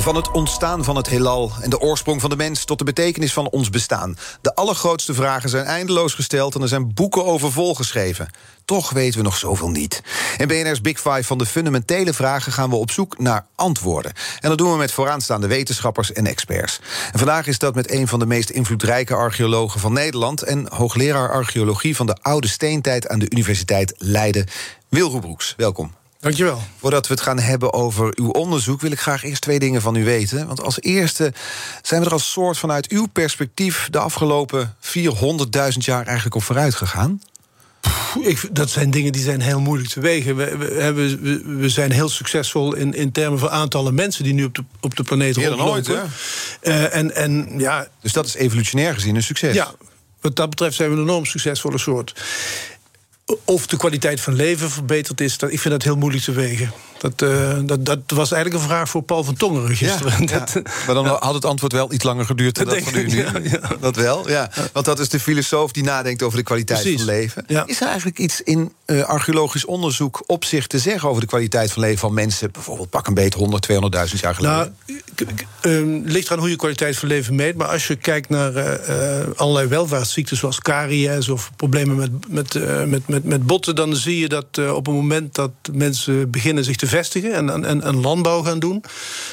Van het ontstaan van het heelal en de oorsprong van de mens tot de betekenis van ons bestaan. De allergrootste vragen zijn eindeloos gesteld en er zijn boeken over volgeschreven. Toch weten we nog zoveel niet. In BNR's Big Five van de fundamentele vragen gaan we op zoek naar antwoorden. En dat doen we met vooraanstaande wetenschappers en experts. En vandaag is dat met een van de meest invloedrijke archeologen van Nederland en hoogleraar archeologie van de Oude Steentijd aan de Universiteit Leiden, Wilro Broeks. Welkom. Dankjewel. Voordat we het gaan hebben over uw onderzoek, wil ik graag eerst twee dingen van u weten. Want als eerste zijn we er als soort vanuit uw perspectief de afgelopen 400.000 jaar eigenlijk op vooruit gegaan. Ik, dat zijn dingen die zijn heel moeilijk te wegen. We, we, we, we zijn heel succesvol in, in termen van aantallen mensen die nu op de, op de planeet Meer dan ooit. Eh, en, en ja, Dus dat is evolutionair gezien een succes. ja, wat dat betreft zijn we een enorm succesvolle soort. Of de kwaliteit van leven verbeterd is, dat, ik vind dat heel moeilijk te wegen. Dat, eh, dat, dat was eigenlijk een vraag voor Paul van Tongeren gisteren. Ja, Dat- Maar dan had het antwoord wel iets langer geduurd dan Dat van u nu. Dat wel, ja. Want dat is de filosoof die nadenkt over de kwaliteit Precies. van leven. Is er eigenlijk iets in eh, archeologisch onderzoek op zich te zeggen over de kwaliteit van leven van mensen, bijvoorbeeld pak een beet 100, 200.000 jaar geleden? Nou, ehm, ligt eraan hoe je kwaliteit van leven meet. Maar als je kijkt naar eh, allerlei welvaartsziekten zoals caries of problemen met, met, eh, met, met, botten, dan zie je dat eh, op het moment dat mensen beginnen zich te vestigen en, en, en landbouw gaan doen,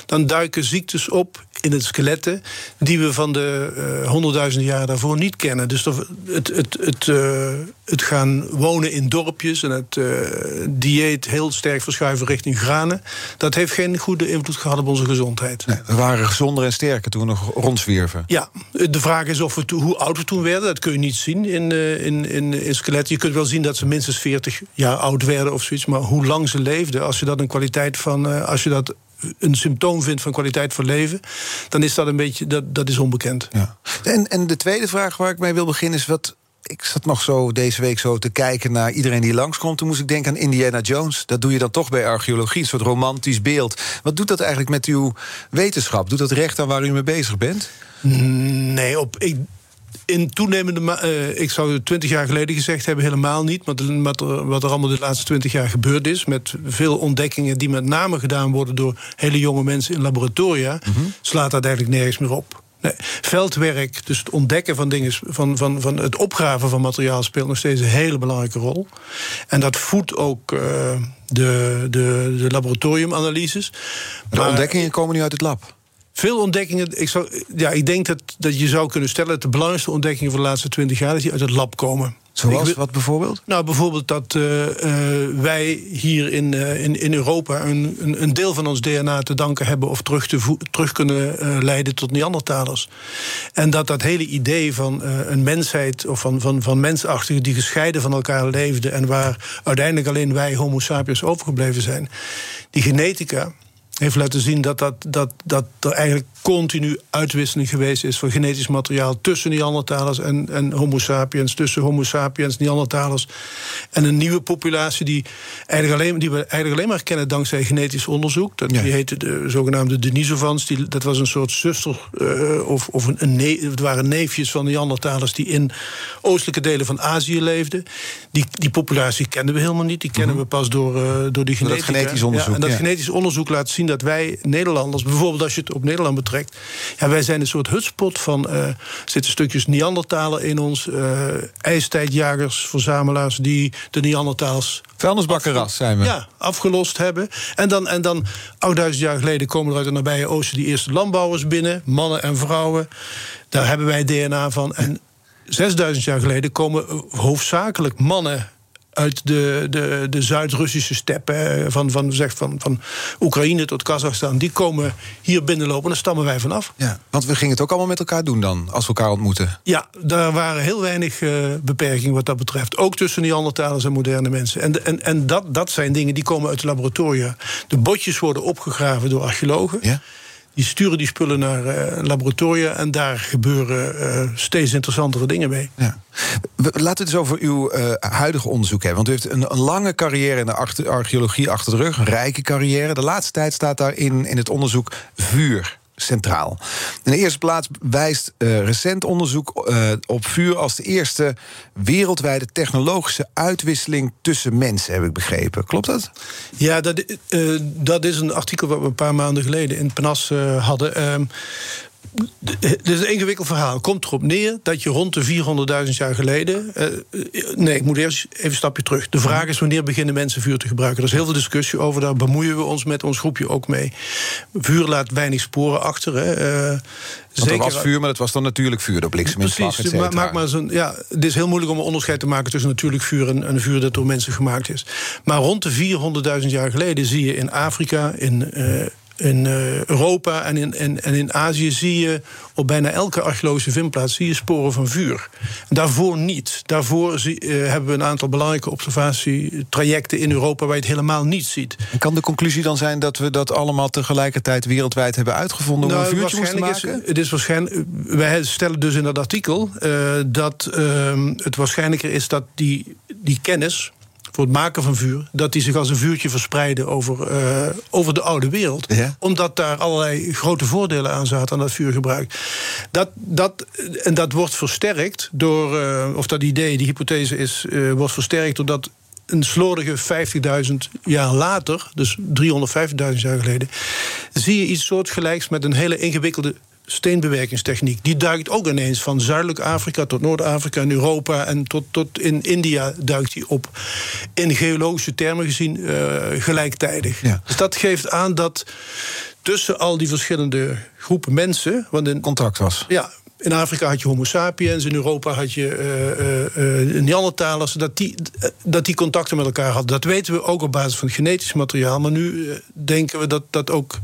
dan duiken ziektes op in het skeletten die we van de eh, honderdduizenden jaren daarvoor niet kennen. Dus dat- het, het, het, eh, het gaan wonen in dorpjes en het eh, dieet heel sterk verschuiven richting granen, dat heeft geen goede invloed gehad op onze gezondheid. Nee, we waren gezonder en sterker toen we nog rondzwierven. Ja, de vraag is of we to- hoe oud we toen werden. Dat kun je niet zien in, in, in, in skeletten. Je kunt wel zien dat ze minstens 40 jaar oud werden of zoiets. Maar hoe lang ze leefden, als je dat een kwaliteit van. als je dat een symptoom vindt van kwaliteit van leven, dan is dat een beetje. Dat, dat is onbekend. Ja. En, en de tweede vraag waar ik mee wil beginnen is wat. Ik zat nog zo deze week zo te kijken naar iedereen die langskomt. Toen moest ik denken aan Indiana Jones. Dat doe je dan toch bij archeologie, een soort romantisch beeld. Wat doet dat eigenlijk met uw wetenschap? Doet dat recht aan waar u mee bezig bent? Nee, op. Ik, in toenemende. eh, ik zou twintig jaar geleden gezegd hebben, helemaal niet. Maar de- wat er, wat er allemaal de laatste twintig jaar gebeurd is. Met veel ontdekkingen die met name gedaan worden door hele jonge mensen in laboratoria. slaat dat eigenlijk nergens meer op. Nee, veldwerk, dus het ontdekken van dingen, van, van, van het opgraven van materiaal speelt nog steeds een hele belangrijke rol. En dat voedt ook eh, de, de, de laboratoriumanalyses. De Maar- ontdekkingen komen nu uit het lab. Veel ontdekkingen. Ik, zou, ja, ik denk dat, dat je zou kunnen stellen dat de belangrijkste ontdekkingen van de laatste twintig jaar dat die uit het lab komen. Zoals wat bijvoorbeeld? Nou, bijvoorbeeld dat eh, eh, wij hier in, eh, in, in Europa een, een, een deel van ons DNA te danken hebben of terug, te terug kunnen leiden tot Neandertalers. En dat dat hele idee van een mensheid of van, van, van mensachtigen die gescheiden van elkaar leefden en waar uiteindelijk alleen wij, Homo sapiens, overgebleven zijn, die genetica heeft laten zien dat, dat, dat, dat er eigenlijk continu uitwisseling geweest is van genetisch materiaal tussen Neandertalers en, en Homo sapiens, tussen Homo sapiens, Neandertalers. En een nieuwe populatie die, eigenlijk alleen, die we eigenlijk alleen maar kennen dankzij genetisch onderzoek. Dat, Ja. Die heette de zogenaamde Denisovans. Die, dat was een soort zuster, eh, of, of een, een ne- het waren neefjes van Neandertalers die in oostelijke delen van Azië leefden. Die, die populatie kenden we helemaal niet. Die kennen we pas door, eh, door die dat genetica. genetisch onderzoek, Ja, en dat ja. genetisch onderzoek laat zien dat wij Nederlanders, bijvoorbeeld als je het op Nederland betrekt, ja, wij zijn een soort hutspot van. er zitten stukjes Neandertaler in ons, eh ijstijdjagers, verzamelaars die de Neandertalers Vuilnisbakkerras zijn we. ja, afgelost hebben. En dan, en dan 8000 jaar geleden komen er uit het nabije oosten die eerste landbouwers binnen, mannen en vrouwen. Daar hebben wij DNA van. En 6000 jaar geleden komen hoofdzakelijk mannen uit de, de, de Zuid-Russische steppen, eh, van, van, zeg, van, van Oekraïne tot Kazachstan, die komen hier binnenlopen en daar stammen wij vanaf. Ja, want we gingen het ook allemaal met elkaar doen dan, als we elkaar ontmoeten. Ja, daar waren heel weinig eh, beperkingen wat dat betreft. Ook tussen Neandertalers en moderne mensen. En, en, en dat, dat zijn dingen die komen uit de laboratoria. De botjes worden opgegraven door archeologen. Ja? Die sturen die spullen naar uh, laboratoria en daar gebeuren uh, steeds interessantere dingen mee. Ja. Laten we het eens over uw uh, huidige onderzoek hebben. Want u heeft een, een lange carrière in de archeologie achter de rug, een rijke carrière. De laatste tijd staat daarin in het onderzoek vuur centraal. In de eerste plaats wijst uh, recent onderzoek uh, op vuur als de eerste wereldwijde technologische uitwisseling tussen mensen, heb ik begrepen. Klopt dat? Ja, dat, uh, dat is een artikel wat we een paar maanden geleden in PNAS hadden. Ehm, het is een ingewikkeld verhaal. komt erop neer dat je rond de 400.000 jaar geleden. Uh, nee, ik moet eerst even een stapje terug. De vraag is wanneer beginnen mensen vuur te gebruiken. Er is heel veel discussie over. Daar bemoeien we ons met ons groepje ook mee. Vuur laat weinig sporen achter. Hè. Uh, Zeker, er was vuur, maar het was dan natuurlijk vuur door blikseminslag, Precies, maar, maak maar zo'n, ja, het is heel moeilijk om een onderscheid te maken... tussen natuurlijk vuur en, een vuur dat door mensen gemaakt is. Maar rond de 400.000 jaar geleden zie je in Afrika... in uh, in uh, Europa en in, en, en in Azië zie je op bijna elke archeologische vindplaats zie je sporen van vuur. Daarvoor niet. Daarvoor zie, uh, hebben we een aantal belangrijke observatietrajecten in Europa waar je het helemaal niet ziet. En kan de conclusie dan zijn dat we dat allemaal tegelijkertijd wereldwijd hebben uitgevonden om nou, een vuurtje te maken? Is, het is waarschijnlijk. Wij stellen dus in dat artikel uh, dat uh, het waarschijnlijker is dat die, die kennis voor het maken van vuur, dat die zich als een vuurtje verspreiden over, uh, over de oude wereld. Ja. Omdat daar allerlei grote voordelen aan zaten aan dat vuurgebruik. Dat, dat, en dat wordt versterkt door, uh, of dat idee, die hypothese is, uh, wordt versterkt doordat een slordige 50.000 jaar later, dus 350.000 jaar geleden, zie je iets soortgelijks met een hele ingewikkelde steenbewerkingstechniek. Die duikt ook ineens van zuidelijk Afrika tot Noord-Afrika en Europa en tot, tot in India duikt die op. In geologische termen gezien uh, gelijktijdig. Dus dat geeft aan dat tussen al die verschillende groepen mensen. Want in, Contact was. Ja, in Afrika had je Homo sapiens, in Europa had je uh, uh, Neandertalers. Dat die, dat die contacten met elkaar hadden. Dat weten we ook op basis van genetisch materiaal. Maar nu denken we dat dat ook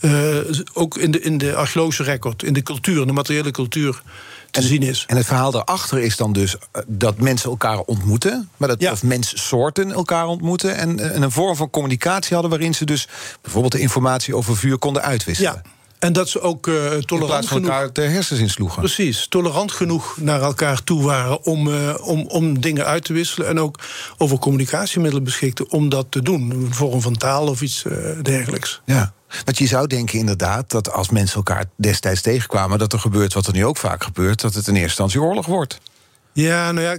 uh, ook in de, in de archeologische record, in de cultuur, in de materiële cultuur te zien is. En het verhaal daarachter is dan dus eh, dat mensen elkaar ontmoeten, maar dat, ja. of menssoorten elkaar ontmoeten en, en, een vorm van communicatie hadden waarin ze dus bijvoorbeeld de informatie over vuur konden uitwisselen. Ja. En dat ze ook uh, tolerant genoeg... elkaar de hersens insloegen. Precies, tolerant genoeg naar elkaar toe waren... Om, uh, om, om dingen uit te wisselen. En ook over communicatiemiddelen beschikten om dat te doen. Een vorm van taal of iets uh, dergelijks. Ja. Want je zou denken inderdaad dat als mensen elkaar destijds tegenkwamen... dat er gebeurt wat er nu ook vaak gebeurt... dat het in eerste instantie oorlog wordt. Ja, nou ja,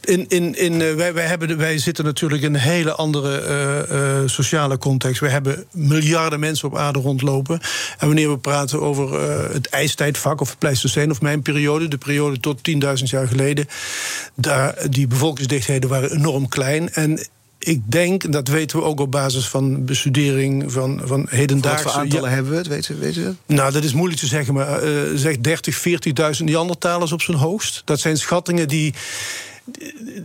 in, in, in, uh, wij, wij, hebben, wij zitten natuurlijk in een hele andere uh, uh, sociale context. We hebben miljarden mensen op aarde rondlopen. En wanneer we praten over het ijstijdvak of het Pleistoceen of mijn periode, de periode tot 10.000 jaar geleden, daar, die bevolkingsdichtheden waren enorm klein. En ik denk, dat weten we ook op basis van bestudering van, van hedendaagse... Wat voor aantallen hebben we het, weten, weten we Nou, dat is moeilijk te zeggen, maar uh, zeg 30, 40.000 Neandertalers op zijn hoogst. Dat zijn schattingen die...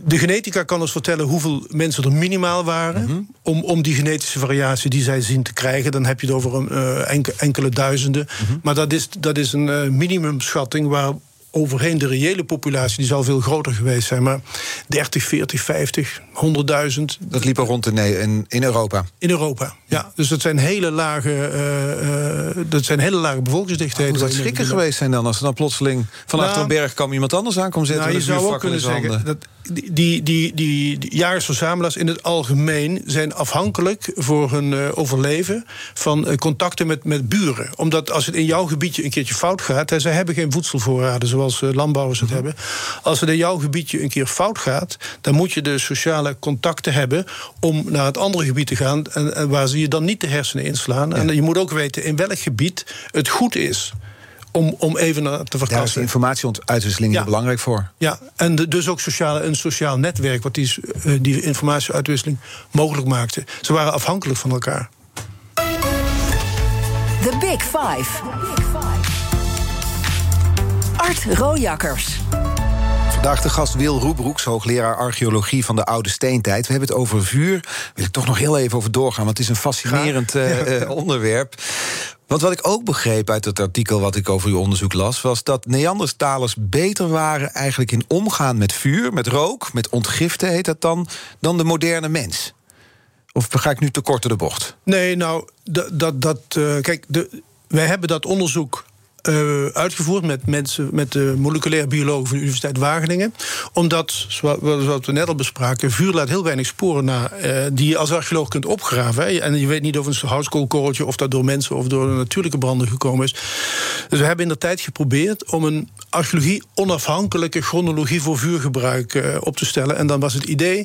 De genetica kan ons vertellen hoeveel mensen er minimaal waren... Mhm. om, om die genetische variatie die zij zien te krijgen. Dan heb je het over een, uh, enkele, duizenden. Mhm. Maar dat is, dat is een uh, minimumschatting... waar overheen de reële populatie, die zal veel groter geweest zijn. Maar 30, 40, 50, 100.000. Dat liep er rond in, in, in, Europa? In Europa, ja. Dus dat zijn hele lage, uh, dat zijn hele lage bevolkingsdichtheden. Zou schrikken geweest zijn dan... als er dan plotseling van nou, een berg kwam iemand anders aan komt zetten... Nou, je zou ook kunnen zeggen... Dat, die, die, die, in het algemeen zijn afhankelijk voor hun uh, overleven van uh, contacten met, met buren. Omdat als het in jouw gebiedje een keertje fout gaat, hè, zij hebben geen voedselvoorraden zoals uh, landbouwers het mhm. hebben. Als het in jouw gebiedje een keer fout gaat, dan moet je de sociale contacten hebben om naar het andere gebied te gaan en, en waar ze je dan niet de hersenen inslaan. En je moet ook weten in welk gebied het goed is om, om even te verkassen. Daar is informatieuitwisseling ja. belangrijk voor. Ja, en dus ook sociale, een sociaal netwerk... wat die, uh, die informatieuitwisseling mogelijk maakte. Ze waren afhankelijk van elkaar. The Big Five. Art Rojakkers. Vandaag de gast Wil Roebroeks, hoogleraar archeologie van de oude steentijd. We hebben het over vuur. Daar wil ik toch nog heel even over doorgaan, want het is een fascinerend uh, onderwerp. Want wat ik ook begreep uit het artikel wat ik over uw onderzoek las, was dat Neandertalers beter waren eigenlijk in omgaan met vuur, met rook, met ontgiften heet dat dan, dan de moderne mens. Of ga ik nu te kort de bocht? Nee, nou, dat. dat, uh, kijk, de, wij hebben dat onderzoek uh, uitgevoerd met mensen, met de moleculair biologen van de Universiteit Wageningen. Omdat, zoals we net al bespraken, vuur laat heel weinig sporen na uh, die je als archeoloog kunt opgraven. En je weet niet of een houtskoolkorreltje of dat door mensen of door natuurlijke branden gekomen is. Dus we hebben in de tijd geprobeerd om een archeologie onafhankelijke chronologie voor vuurgebruik uh, op te stellen. En dan was het idee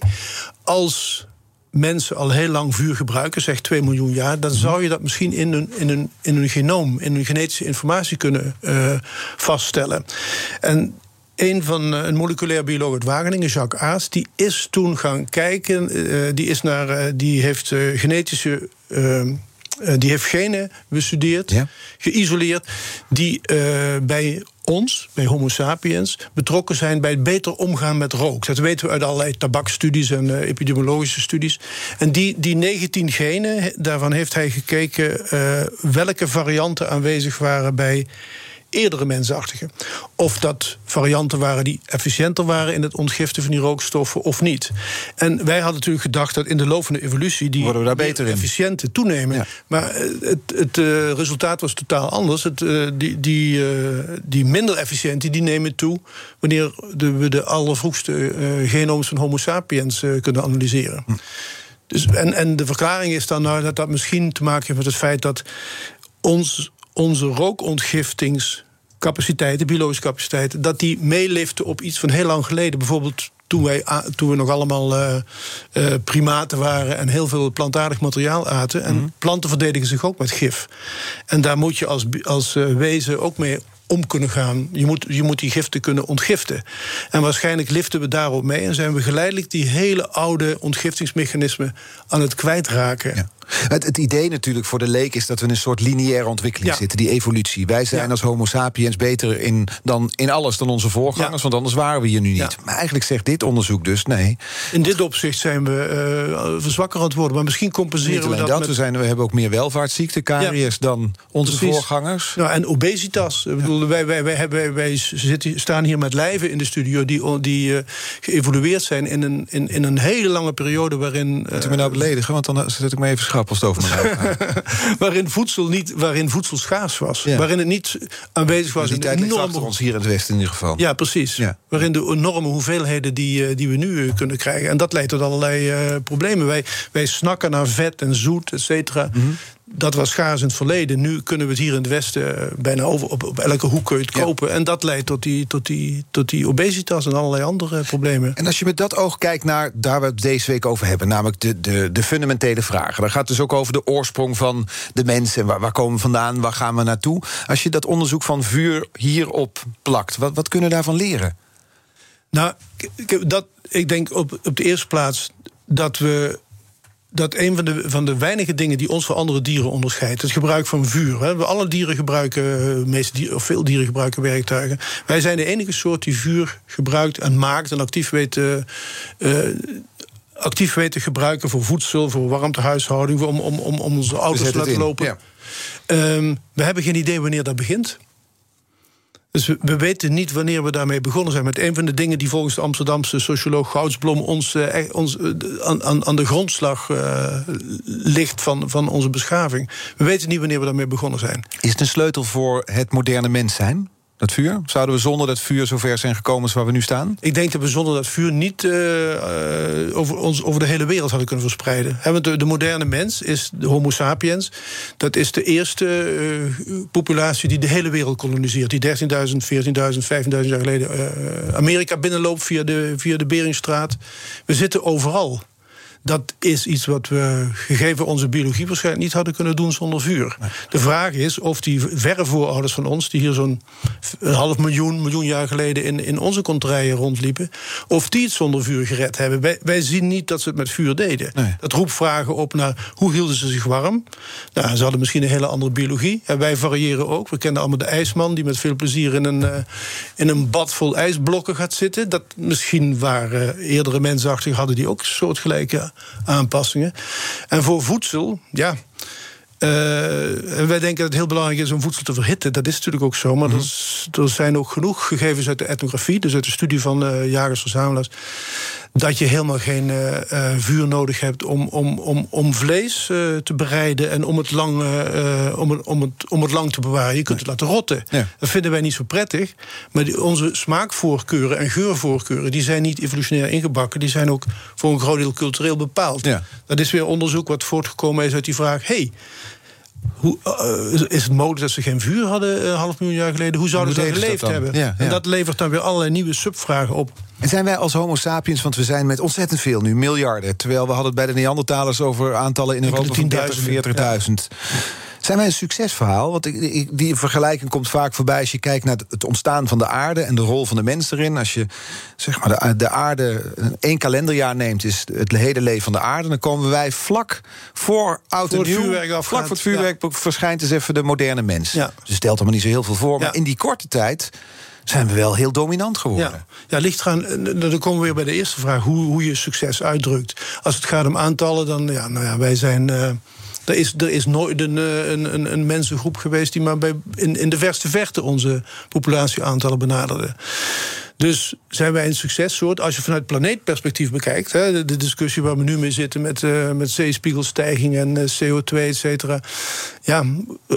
als mensen al heel lang vuur gebruiken, zeg 2 miljoen jaar, dan zou je dat misschien in hun, in hun, in hun genoom, in hun genetische informatie kunnen uh, vaststellen. En een van een moleculair bioloog uit Wageningen, Jacques Aas, die is toen gaan kijken. Uh, die, is naar, uh, die heeft genetische. die heeft genen bestudeerd, ja. geïsoleerd, die bij ons, bij Homo sapiens, betrokken zijn bij het beter omgaan met rook. Dat weten we uit allerlei tabakstudies en uh, epidemiologische studies. En die, die 19 genen, daarvan heeft hij gekeken uh, welke varianten aanwezig waren bij eerdere mensachtigen. Of dat varianten waren die efficiënter waren in het ontgiften van die rookstoffen of niet. En wij hadden natuurlijk gedacht dat in de loop van de evolutie die, Worden we daar beter toenemen. Maar eh, het, het uh, resultaat was totaal anders. Het, uh, die, die, die minder efficiënte die nemen toe wanneer de, we de allervroegste genooms van Homo sapiens kunnen analyseren. Hm. Dus, en, en de verklaring is dan nou dat dat misschien te maken heeft met het feit dat ons onze rookontgiftingscapaciteiten, biologische capaciteiten, dat die meeliften op iets van heel lang geleden. Bijvoorbeeld toen, wij, toen we nog allemaal uh, uh, primaten waren en heel veel plantaardig materiaal aten. En mm. planten verdedigen zich ook met gif. En daar moet je als, als uh, wezen ook mee om kunnen gaan. Je moet, je moet die giften kunnen ontgiften. En waarschijnlijk liften we daarop mee en zijn we geleidelijk die hele oude ontgiftingsmechanismen aan het kwijtraken. Ja. Het, het, idee natuurlijk voor de leek is dat we in een soort lineaire ontwikkeling zitten, die evolutie. Wij zijn als Homo sapiens beter in, dan, in alles dan onze voorgangers, want anders waren we hier nu niet. Maar eigenlijk zegt dit onderzoek dus nee. In dit opzicht zijn we uh, verzwakker aan het worden, maar misschien compenseren we dat. dat met... we, zijn, we hebben ook meer welvaartsziekten, caries dan onze Precies. voorgangers. Nou, en obesitas. Ik bedoel, wij, wij, wij, hebben, wij zitten, staan hier met lijven in de studio die, die uh, geëvolueerd zijn in een, in, in een hele lange periode waarin. Uh, Moet u me nou beledigen, want dan zet ik me even over waarin, voedsel niet, waarin voedsel schaars was. Waarin het niet aanwezig was. Dus in enorme... ons hier in het Westen in ieder geval. Ja, precies. Ja. Waarin de enorme hoeveelheden die, die we nu kunnen krijgen. En dat leidt tot allerlei uh, problemen. Wij, wij snakken naar vet en zoet, et cetera. Mm -hmm dat was schaars in het verleden. Nu kunnen we het hier in het Westen eh, bijna over, op, op elke hoek kun je het kopen. En dat leidt tot die, tot, die, tot die obesitas en allerlei andere problemen. En als je met dat oog kijkt naar daar we het deze week over hebben, namelijk de, de, de fundamentele vragen. Dan gaat het dus ook over de oorsprong van de mensen. Waar, waar komen we vandaan? Waar gaan we naartoe? Als je dat onderzoek van vuur hierop plakt, wat, wat kunnen we daarvan leren? Nou, dat, ik denk op, op de eerste plaats dat we dat een van de, van de weinige dingen die ons van andere dieren onderscheidt, het gebruik van vuur. Hè. Alle dieren gebruiken, eh, meeste of veel dieren gebruiken werktuigen. Wij zijn de enige soort die vuur gebruikt en maakt en actief weet. Uh, actief weten gebruiken voor voedsel, voor warmtehuishouding, om, om, om, om onze auto's te laten lopen. Ja. Um, we hebben geen idee wanneer dat begint. Dus we, weten niet wanneer we daarmee begonnen zijn. Met een van de dingen die volgens de Amsterdamse socioloog Goudsblom ons, uh, ons uh, aan, aan, de grondslag uh, ligt van, van onze beschaving. We weten niet wanneer we daarmee begonnen zijn. Is het een sleutel voor het moderne mens zijn? Dat vuur? Zouden we zonder dat vuur zover zijn gekomen als waar we nu staan? Ik denk dat we zonder dat vuur niet uh, over, ons, over de hele wereld hadden kunnen verspreiden. He, want de, de, moderne mens is de Homo sapiens. Dat is de eerste uh, populatie die de hele wereld koloniseert. Die 13.000, 14.000, 15.000 jaar geleden Amerika binnenloopt via de, via de Beringstraat. We zitten overal dat is iets wat we, gegeven onze biologie, waarschijnlijk niet hadden kunnen doen zonder vuur. De vraag is of die verre voorouders van ons, die hier zo'n half miljoen, miljoen jaar geleden in, in onze contraien rondliepen, of die het zonder vuur gered hebben. Wij, wij zien niet dat ze het met vuur deden. Dat roept vragen op naar hoe hielden ze zich warm. Nou, ze hadden misschien een hele andere biologie. En wij variëren ook. We kennen allemaal de ijsman die met veel plezier in een, uh, in een bad vol ijsblokken gaat zitten. Dat misschien waren eerdere mensachtigen hadden die ook soortgelijke aanpassingen. En voor voedsel, ja. Uh, wij denken dat het heel belangrijk is om voedsel te verhitten. Dat is natuurlijk ook zo. Maar mm er zijn ook genoeg gegevens uit de etnografie, dus uit de studie van uh, jagers-verzamelaars dat je helemaal geen uh, vuur nodig hebt om, om, om, om vlees uh, te bereiden en om het, lang, om, het, om, het, om het lang te bewaren. Je kunt het laten rotten. Ja. Dat vinden wij niet zo prettig. Maar die, onze smaakvoorkeuren en geurvoorkeuren die zijn niet evolutionair ingebakken. Die zijn ook voor een groot deel cultureel bepaald. Ja. Dat is weer onderzoek wat voortgekomen is uit die vraag: hey, hoe, uh, is het mogelijk dat ze geen vuur hadden een uh, half miljoen jaar geleden? Hoe zouden ze dat geleefd hebben? Ja, ja. En dat levert dan weer allerlei nieuwe subvragen op. En zijn wij als Homo sapiens, want we zijn met ontzettend veel nu, miljarden. Terwijl we hadden het bij de Neandertalers over aantallen in Europa van 30, 40.000. Zijn wij een succesverhaal? Want die vergelijking komt vaak voorbij als je kijkt naar het ontstaan van de aarde en de rol van de mens erin. Als je zeg maar, de, de aarde één kalenderjaar neemt, is het hele leven van de aarde. Dan komen wij vlak voor oud en nieuw. Vlak voor het vuurwerk verschijnt dus even de moderne mens. Ja. Dus stelt allemaal niet zo heel veel voor. Maar in die korte tijd zijn we wel heel dominant geworden. Ja, ja ligt eraan, dan komen we weer bij de eerste vraag, hoe, hoe je succes uitdrukt. Als het gaat om aantallen, dan ja, nou ja, wij zijn. Uh, er is, er is nooit een, eh, een, een, een mensengroep geweest die maar bij, in, in de verste verte onze populatieaantallen benaderde. Dus zijn wij een successoort. Als je vanuit planeetperspectief bekijkt, hè, de, discussie waar we nu mee zitten met, uh, met zeespiegelstijging en uh, CO2, et cetera. Ja,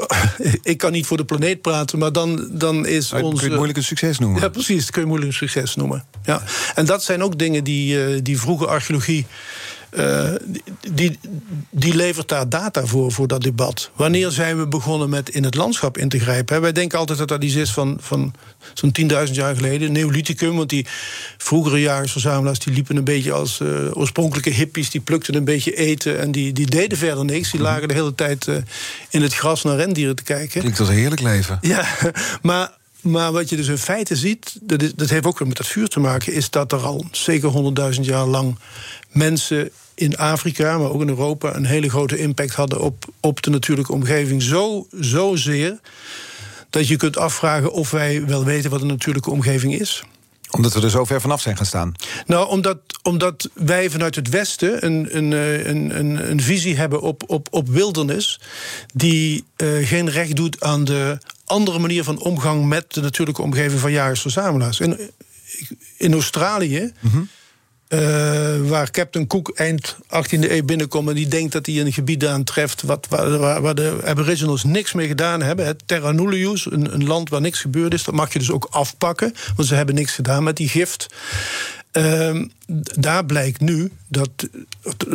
ik kan niet voor de planeet praten, maar dan, dan is ons. Kun je het moeilijk een succes noemen? Ja, precies, dat kun je moeilijk een succes noemen. Ja. En dat zijn ook dingen die, uh, die vroege archeologie uh, die, die levert daar data voor, voor dat debat. Wanneer zijn we begonnen met in het landschap in te grijpen? Wij denken altijd dat dat iets is van, van zo'n 10.000 jaar geleden, Neolithicum. Want die vroegere jagersverzamelaars die liepen een beetje als uh, oorspronkelijke hippies. Die plukten een beetje eten en die, die deden verder niks. Die lagen de hele tijd uh, in het gras naar rendieren te kijken. Klinkt als een heerlijk leven. Ja, maar maar wat je dus in feite ziet, dat, is, dat heeft ook weer met dat vuur te maken, is dat er al zeker 100.000 jaar lang mensen in Afrika, maar ook in Europa, een hele grote impact hadden op, op de natuurlijke omgeving. Zo, zozeer dat je kunt afvragen of wij wel weten wat een natuurlijke omgeving is omdat we er zo ver vanaf zijn gaan staan? Nou, omdat, omdat wij vanuit het Westen een, een, eh, een, een, een visie hebben op, op, op wildernis. die uh, geen recht doet aan de andere manier van omgang met de natuurlijke omgeving van jagers-verzamelaars. In, in Australië. Mm uh, waar Captain Cook eind 18e eeuw binnenkomt en die denkt dat hij een gebied aantreft wat, waar, waar, de Aboriginals niks mee gedaan hebben. Het Terra Nullius, een, een, land waar niks gebeurd is, dat mag je dus ook afpakken, want ze hebben niks gedaan met die gift. Uh, daar blijkt nu dat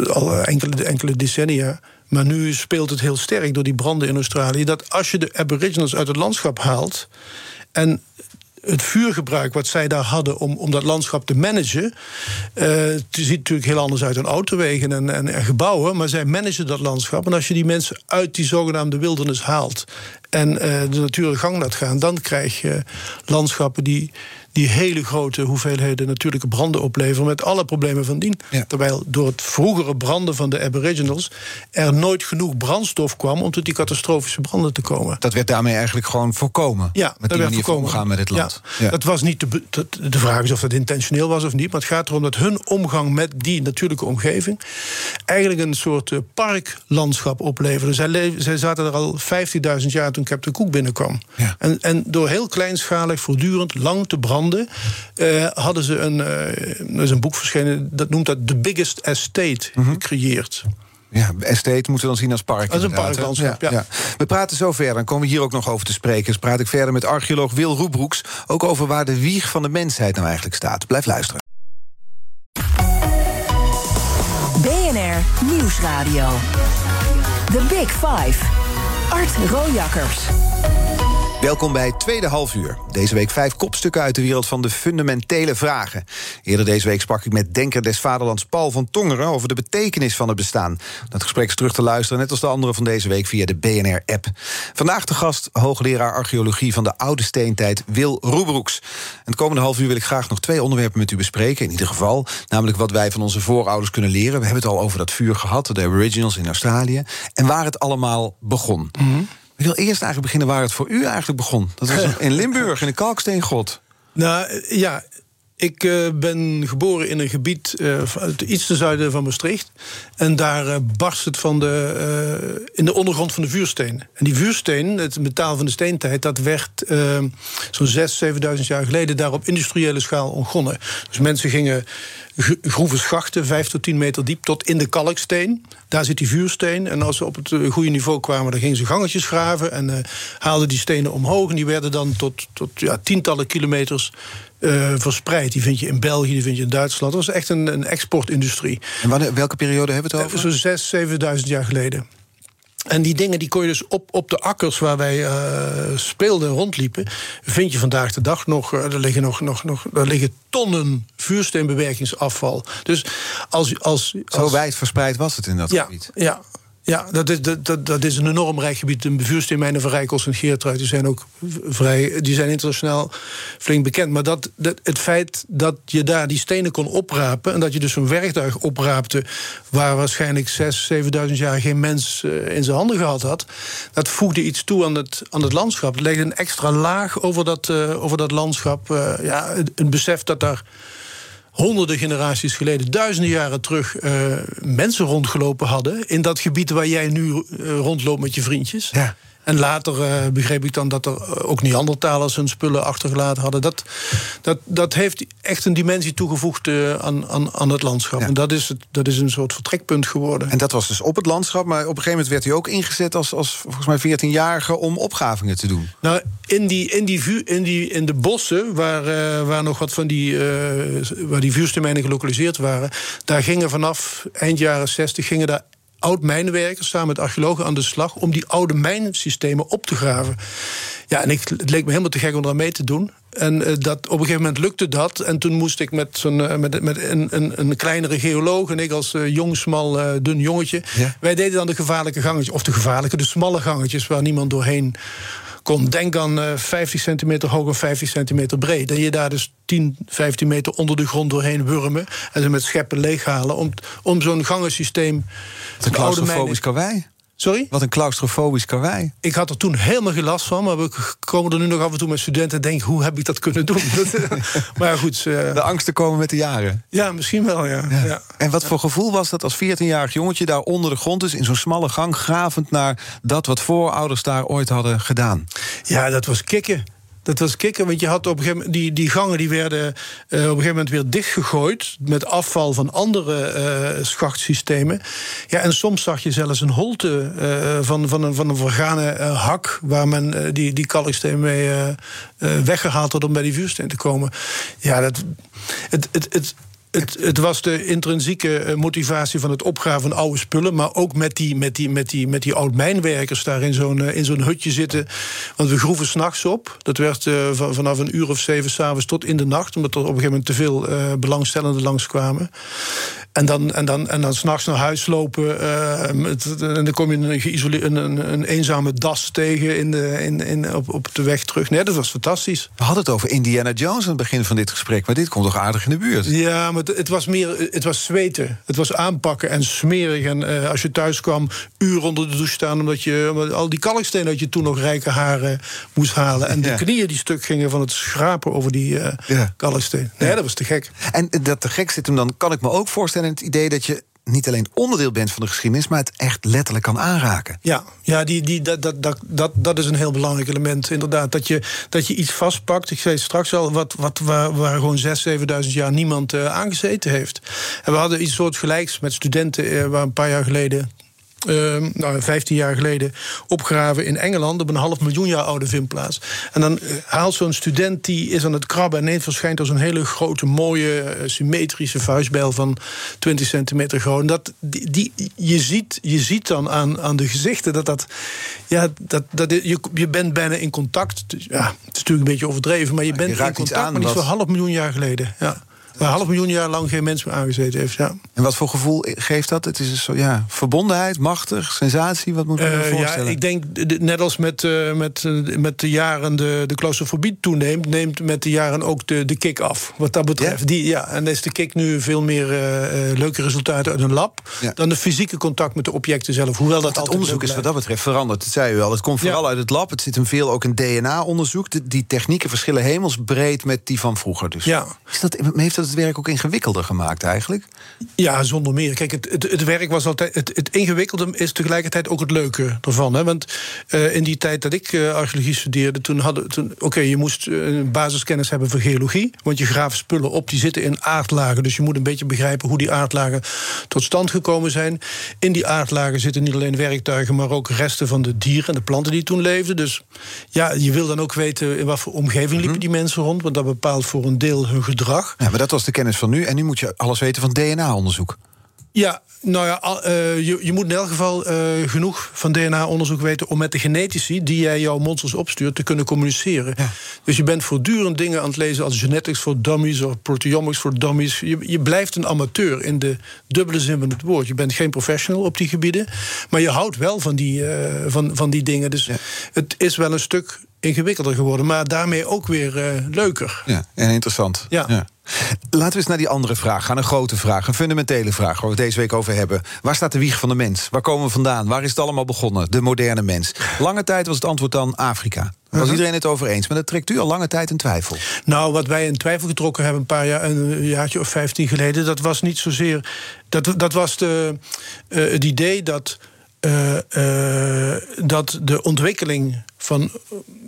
al enkele, enkele decennia. Maar nu speelt het heel sterk door die branden in Australië. Dat als je de Aboriginals uit het landschap haalt. en het vuurgebruik wat zij daar hadden om, om dat landschap te managen. Uh, het ziet natuurlijk heel anders uit dan autowegen en, en, en, gebouwen. Maar zij managen dat landschap. En als je die mensen uit die zogenaamde wildernis haalt. En uh, de natuurlijke gang laat gaan. dan krijg je landschappen die die hele grote hoeveelheden natuurlijke branden opleveren met alle problemen van dien. Terwijl door het vroegere branden van de Aboriginals er nooit genoeg brandstof kwam om tot die catastrofische branden te komen. Dat werd daarmee eigenlijk gewoon voorkomen. Ja, met die manier van omgaan met het land. Ja, Dat was niet de, de vraag is of dat intentioneel was of niet, maar het gaat erom dat hun omgang met die natuurlijke omgeving eigenlijk een soort eh, parklandschap opleverde. Zij, zij zaten er al 15.000 jaar toen Captain Cook binnenkwam. Ja. En, en door heel kleinschalig, voortdurend, lang te branden uh, hadden ze een, uh, er is een boek verschenen, dat noemt dat The Biggest Estate mhm. gecreëerd. Ja, estate moeten we dan zien als park. Als een parklandschap, ja. ja. We praten zo verder, dan komen we hier ook nog over te spreken. Dus praat ik verder met archeoloog Wil Roebroeks... ook over waar de wieg van de mensheid nou eigenlijk staat. Blijf luisteren. BNR Nieuwsradio. The Big Five. Art Rojakkers. Welkom bij Tweede Halfuur. Deze week vijf kopstukken uit de wereld van de fundamentele vragen. Eerder deze week sprak ik met denker des vaderlands Paul van Tongeren... over de betekenis van het bestaan. Dat gesprek is terug te luisteren, net als de andere van deze week... via de BNR-app. Vandaag de gast, hoogleraar archeologie van de oude steentijd... Wil Roebroeks. En het komende half uur wil ik graag nog twee onderwerpen met u bespreken. In ieder geval, namelijk wat wij van onze voorouders kunnen leren. We hebben het al over dat vuur gehad, de Aboriginals in Australië... en waar het allemaal begon. Mm ik wil eerst eigenlijk beginnen waar het voor u eigenlijk begon. Dat was in Limburg, in de Kalksteengrot. Nou ja, Ik uh, ben geboren in een gebied uh, iets ten zuiden van Maastricht. En daar uh, barst het van de, in de ondergrond van de vuursteen. En die vuursteen, het metaal van de steentijd, dat werd zo'n 6.000, 7.000 jaar geleden daar op industriële schaal ontgonnen. Dus mensen gingen groeve schachten, 5 tot 10 meter diep, tot in de kalksteen. Daar zit die vuursteen. En als ze op het goede niveau kwamen, dan gingen ze gangetjes graven en haalden die stenen omhoog. En die werden dan tot, tot ja, tientallen kilometers uh, verspreid. Die vind je in België, die vind je in Duitsland. Dat was echt een, een exportindustrie. En wanneer, welke periode hebben we het over? Zo'n zes, zevenduizend jaar geleden. En die dingen die kon je dus op, op de akkers waar wij uh, speelden en rondliepen, vind je vandaag de dag nog. Er liggen nog, nog, nog er liggen tonnen vuursteenbewerkingsafval. Dus als, als, als, Zo wijd verspreid was het in dat ja, gebied. Ja, ja, dat is, dat, dat is een enorm rijk gebied. De vuursteenmijnen van Rijkels en Geertruid die zijn ook vrij, die zijn internationaal flink bekend. Maar dat, dat, het feit dat je daar die stenen kon oprapen en dat je dus een werktuig opraapte waar waarschijnlijk 6.000, 7.000 jaar geen mens eh, in zijn handen gehad had, dat voegde iets toe aan het, aan het landschap. Het legde een extra laag over dat, uh, over dat landschap. Uh, ja, een besef dat daar honderden generaties geleden, duizenden jaren terug, uh, mensen rondgelopen hadden. In dat gebied waar jij nu uh, rondloopt met je vriendjes. Ja. En later uh, begreep ik dan dat er ook Neandertalers hun spullen achtergelaten hadden. Dat, dat, dat heeft echt een dimensie toegevoegd uh, aan, aan, aan het landschap. Ja. En dat is, het, dat is een soort vertrekpunt geworden. En dat was dus op het landschap, maar op een gegeven moment werd hij ook ingezet als, als volgens mij 14-jarige om opgravingen te doen. Nou, in, die, in, die in, die, in de bossen, waar, uh, waar nog wat van die, waar die vuurstermijnen gelokaliseerd waren, daar gingen vanaf eind jaren 60 gingen daar oud-mijnwerkers samen met archeologen aan de slag om die oude mijnsystemen op te graven. Ja, en ik, het leek me helemaal te gek om daar mee te doen. En uh, dat, op een gegeven moment lukte dat. En toen moest ik met, zo'n, uh, met, met een, een, een, kleinere geoloog... en ik als uh, jong, smal, dun jongetje... Ja. wij deden dan de gevaarlijke gangetjes. Of de gevaarlijke, de smalle gangetjes... waar niemand doorheen kon. Denk aan 50 centimeter hoog en 50 centimeter breed. Dat je daar dus 10, 15 meter onder de grond doorheen wurmen... en ze met scheppen leeghalen om, om zo'n gangensysteem... Een claustrofobisch karwei. Sorry? Wat een claustrofobisch karwei. Ik had er toen helemaal geen last van. Maar we komen er nu nog af en toe met studenten en denk... hoe heb ik dat kunnen doen? maar goed. Uh... De angsten komen met de jaren. Ja, misschien wel, ja. ja. ja. En wat voor gevoel was dat als 14-jarig jongetje... daar onder de grond is, in zo'n smalle gang... gravend naar dat wat voorouders daar ooit hadden gedaan? Ja, dat was kicken. Dat was kicken, want je had op een gegeven moment die, die gangen die werden uh, op een gegeven moment weer dichtgegooid met afval van andere uh, schachtsystemen. Ja, en soms zag je zelfs een holte uh, van, van, een, van een vergane hak waar men die, die kalksteen mee weggehaald had om bij die vuursteen te komen. Ja, dat, het, het, het, het, het, was de intrinsieke eh, motivatie van het opgraven van oude spullen. Maar ook met die, met die, met die, met die oud-mijnwerkers daar in zo'n, eh, in zo'n hutje zitten. Want we groeven s'nachts op. Dat werd uh, vanaf een uur of zeven s'avonds tot in de nacht. Omdat er op een gegeven moment te veel uh, belangstellenden langskwamen. En dan, en dan, en dan s'nachts naar huis lopen. Uh, en dan kom je een, geïsoleerd, een, een, een eenzame das tegen in de, in, in, op, op de weg terug. Nee, dat was fantastisch. We hadden het over Indiana Jones aan het begin van dit gesprek. Maar dit komt toch aardig in de buurt? Ja, maar het, het was meer. Het was zweten. Het was aanpakken en smerig. En uh, als je thuis kwam, uur onder de douche staan. Omdat je omdat al die kalkstenen dat je toen nog rijke haren moest halen. En de ja. knieën die stuk gingen van het schrapen over die uh, ja. kalksteen. Nee, ja. dat was te gek. En dat te gek zit hem dan, kan ik me ook voorstellen het idee dat je niet alleen onderdeel bent van de geschiedenis, maar het echt letterlijk kan aanraken. Ja, ja die, die, dat, dat, dat, dat, is een heel belangrijk element, inderdaad. Dat je, dat je iets vastpakt. Ik zei straks al, wat, wat, waar, gewoon 6.000, 7.000 jaar niemand uh, aangezeten heeft. En we hadden iets soortgelijks met studenten, uh, waar een paar jaar geleden uh, nou, 15 jaar geleden opgraven in Engeland op een half miljoen jaar oude vindplaats. En dan haalt zo'n student die is aan het krabben en ineens verschijnt er zo'n hele grote, mooie, uh, symmetrische vuistbijl van 20 centimeter groot. En dat, die, die, je, ziet, je ziet dan aan, aan de gezichten dat dat. Ja, dat, dat, je, je bent bijna in contact. Ja, het is natuurlijk een beetje overdreven, maar je bent je in contact, maar niet zo'n half miljoen jaar geleden. Ja. Een half miljoen jaar lang geen mens meer aangezeten heeft. Ja. En wat voor gevoel geeft dat? Het is een soort ja, verbondenheid, machtig, sensatie. Wat moet je uh, voorstellen? Ja, ik denk net als met, uh, met, uh, met de jaren de, de claustrofobie toeneemt, neemt met de jaren ook de, de kick af. Wat dat betreft. Ja? Die, ja, en is de kick nu veel meer leuke resultaten uit een lab ja. dan de fysieke contact met de objecten zelf. Hoewel dat het onderzoek is wat dat betreft veranderd. Dat zei u al. Het komt vooral uit het lab. Het zit hem veel ook in DNA-onderzoek. Die technieken verschillen hemelsbreed met die van vroeger. Dus ja. is dat, heeft dat het werk ook ingewikkelder gemaakt eigenlijk? Ja, zonder meer. Kijk, het, het, het werk was altijd. Het, het, ingewikkelde is tegelijkertijd ook het leuke ervan. Hè? Want uh, in die tijd dat ik uh, archeologie studeerde, toen hadden. Toen, Oké, je moest uh, basiskennis hebben van geologie. Want je graaft spullen op die zitten in aardlagen. Dus je moet een beetje begrijpen hoe die aardlagen tot stand gekomen zijn. In die aardlagen zitten niet alleen werktuigen, maar ook resten van de dieren en de planten die toen leefden. Dus ja, je wil dan ook weten in wat voor omgeving liepen mhm. die mensen rond. Want dat bepaalt voor een deel hun gedrag. Ja, maar dat was de kennis van nu. En nu moet je alles weten van DNA-onderzoek. Ja, nou ja, uh, je, je, moet in elk geval uh, genoeg van DNA-onderzoek weten om met de genetici die jij jouw monsters opstuurt te kunnen communiceren. Ja. Dus je bent voortdurend dingen aan het lezen als genetics voor dummies of proteomics voor dummies. Je, je, blijft een amateur in de dubbele zin van het woord. Je bent geen professional op die gebieden, maar je houdt wel van die, uh, van, van die dingen. Dus ja. het is wel een stuk ingewikkelder geworden, maar daarmee ook weer uh, leuker. Ja, en interessant. Ja. ja. Laten we eens naar die andere vraag gaan. Een grote vraag, een fundamentele vraag waar we het deze week over hebben. Waar staat de wieg van de mens? Waar komen we vandaan? Waar is het allemaal begonnen? De moderne mens. Lange tijd was het antwoord dan Afrika. Daar was uh-huh. iedereen het over eens. Maar dat trekt u al lange tijd in twijfel. Nou, wat wij in twijfel getrokken hebben een paar jaar, een jaartje of vijftien geleden, dat was niet zozeer. Dat, dat was de, uh, het idee dat. Uh, uh, dat de ontwikkeling van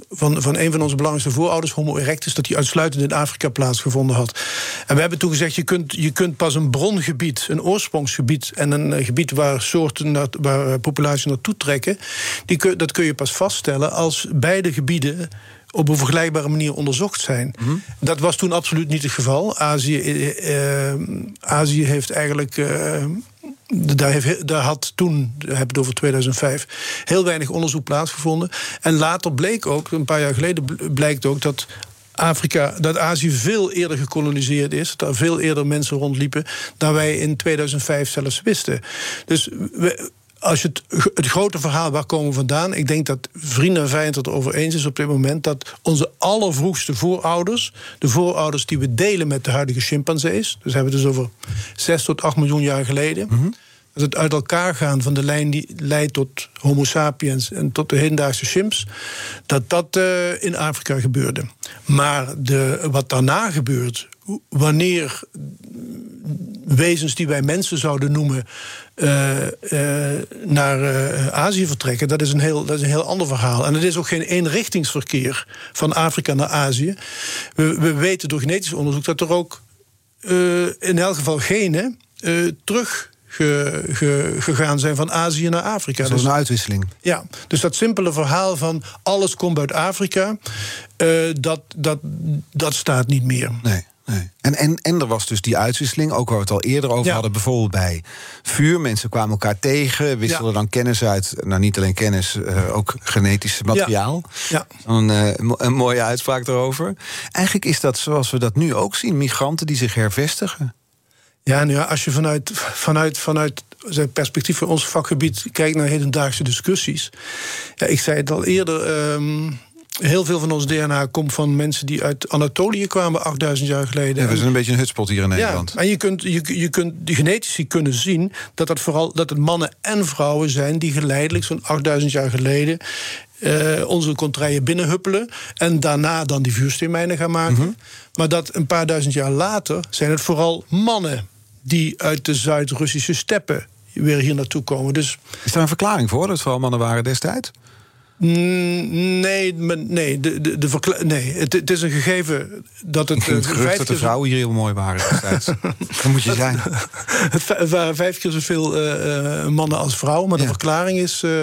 van, van een van onze belangrijkste voorouders, Homo erectus, dat die uitsluitend in Afrika plaatsgevonden had. En we hebben toen gezegd: je kunt, je kunt pas een brongebied, een oorsprongsgebied en een eh, gebied waar soorten, waar eh, populaties naartoe trekken, die, dat kun je pas vaststellen als beide gebieden op een vergelijkbare manier onderzocht zijn. Mhm. Dat was toen absoluut niet het geval. Azië, eh, eh Azië heeft eigenlijk. Eh, daar, heeft, daar, had toen, we hebben het over 2005, heel weinig onderzoek plaatsgevonden. En later bleek ook, een paar jaar geleden blijkt ook dat Afrika, dat Azië veel eerder gekoloniseerd is, dat er veel eerder mensen rondliepen dan wij in 2005 zelfs wisten. Dus we, als je het, het, grote verhaal, waar komen we vandaan? Ik denk dat vrienden en vijanden het erover eens is op dit moment... dat onze allervroegste voorouders, de voorouders die we delen met de huidige chimpansees... dus hebben we het dus over 6 tot 8 miljoen jaar geleden... Mm dat het uit elkaar gaan van de lijn die leidt tot Homo sapiens en tot de hedendaagse chimps, dat dat uh, in Afrika gebeurde. Maar de, wat daarna gebeurt, wanneer wezens die wij mensen zouden noemen uh, uh, naar uh, Azië vertrekken, dat is, een heel, dat is een heel ander verhaal. En het is ook geen eenrichtingsverkeer van Afrika naar Azië. We, we weten door genetisch onderzoek dat er ook in elk geval genen terug Ge, ge, gegaan zijn van Azië naar Afrika. Dat is dus, een uitwisseling. Ja, dus dat simpele verhaal van alles komt uit Afrika, dat, dat, dat staat niet meer. Nee. Nee. En, en, en er was dus die uitwisseling, ook waar we het al eerder over hadden, bijvoorbeeld bij vuur. Mensen kwamen elkaar tegen, wisselden dan kennis uit. Nou, niet alleen kennis, uh, ook genetisch materiaal. Ja. Een, uh, een mooie uitspraak erover. Eigenlijk is dat zoals we dat nu ook zien: migranten die zich hervestigen. Ja, ja, als je vanuit, vanuit, vanuit het perspectief van ons vakgebied kijkt naar hedendaagse discussies. Ja, ik zei het al eerder. Um, heel veel van ons DNA komt van mensen die uit Anatolië kwamen 8000 jaar geleden. Ja, we zijn een beetje een hutspot hier in Nederland. Ja, en je kunt, je, je kunt die genetici kunnen zien dat het vooral dat het mannen en vrouwen zijn die geleidelijk zo'n 8000 jaar geleden uh, onze contraien binnenhuppelen. En daarna dan die vuursteenmijnen gaan maken. Mhm. Maar dat een paar duizend jaar later zijn het vooral mannen die uit de Zuid-Russische steppen weer hier naartoe komen. Dus, Is daar een verklaring voor dat het vooral mannen waren destijds? Mm, nee, nee, de, de, de nee. Het, het, is een gegeven dat het. Het gerucht dat de vrouwen hier heel mooi waren destijds. dat moet je zijn. Het, waren vijf keer zoveel uh, mannen als vrouwen. Maar de verklaring is. Uh,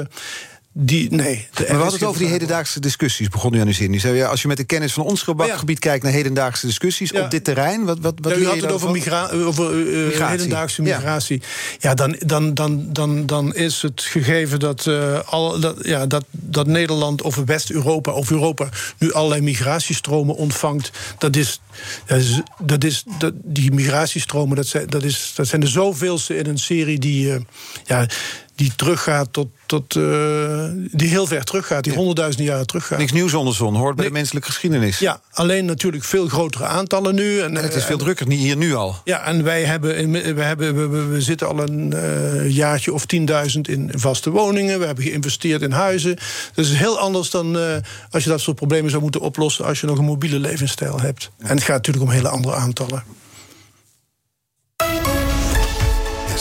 Die, nee. Maar we hadden het over die hedendaagse discussies, begon u aan uw zin. U zei, ja, als je met de kennis van ons gebakgebied kijkt naar hedendaagse discussies op dit terrein, wat, wat, wat ja, u had het over, migra over uh, hedendaagse migratie. Ja, dan, dan, dan, dan, dan is het gegeven dat, uh, al, dat, ja, dat, dat Nederland of West-Europa of Europa nu allerlei migratiestromen ontvangt. Dat is, dat is, dat is dat, die migratiestromen, dat zijn, dat, is, dat zijn de zoveelste in een serie die. Uh, ja, die teruggaat tot. tot uh, die heel ver teruggaat, die honderdduizenden jaren teruggaat. Niks nieuws onder zon, hoort bij de menselijke geschiedenis. Ja, alleen natuurlijk veel grotere aantallen nu. En, en het is veel drukker, niet hier nu al. Ja, en wij hebben, we, hebben, we, we zitten al een uh, jaartje of 10.000 in vaste woningen. We hebben geïnvesteerd in huizen. Dat is heel anders dan uh, als je dat soort problemen zou moeten oplossen als je nog een mobiele levensstijl hebt. Ja. En het gaat natuurlijk om hele andere aantallen.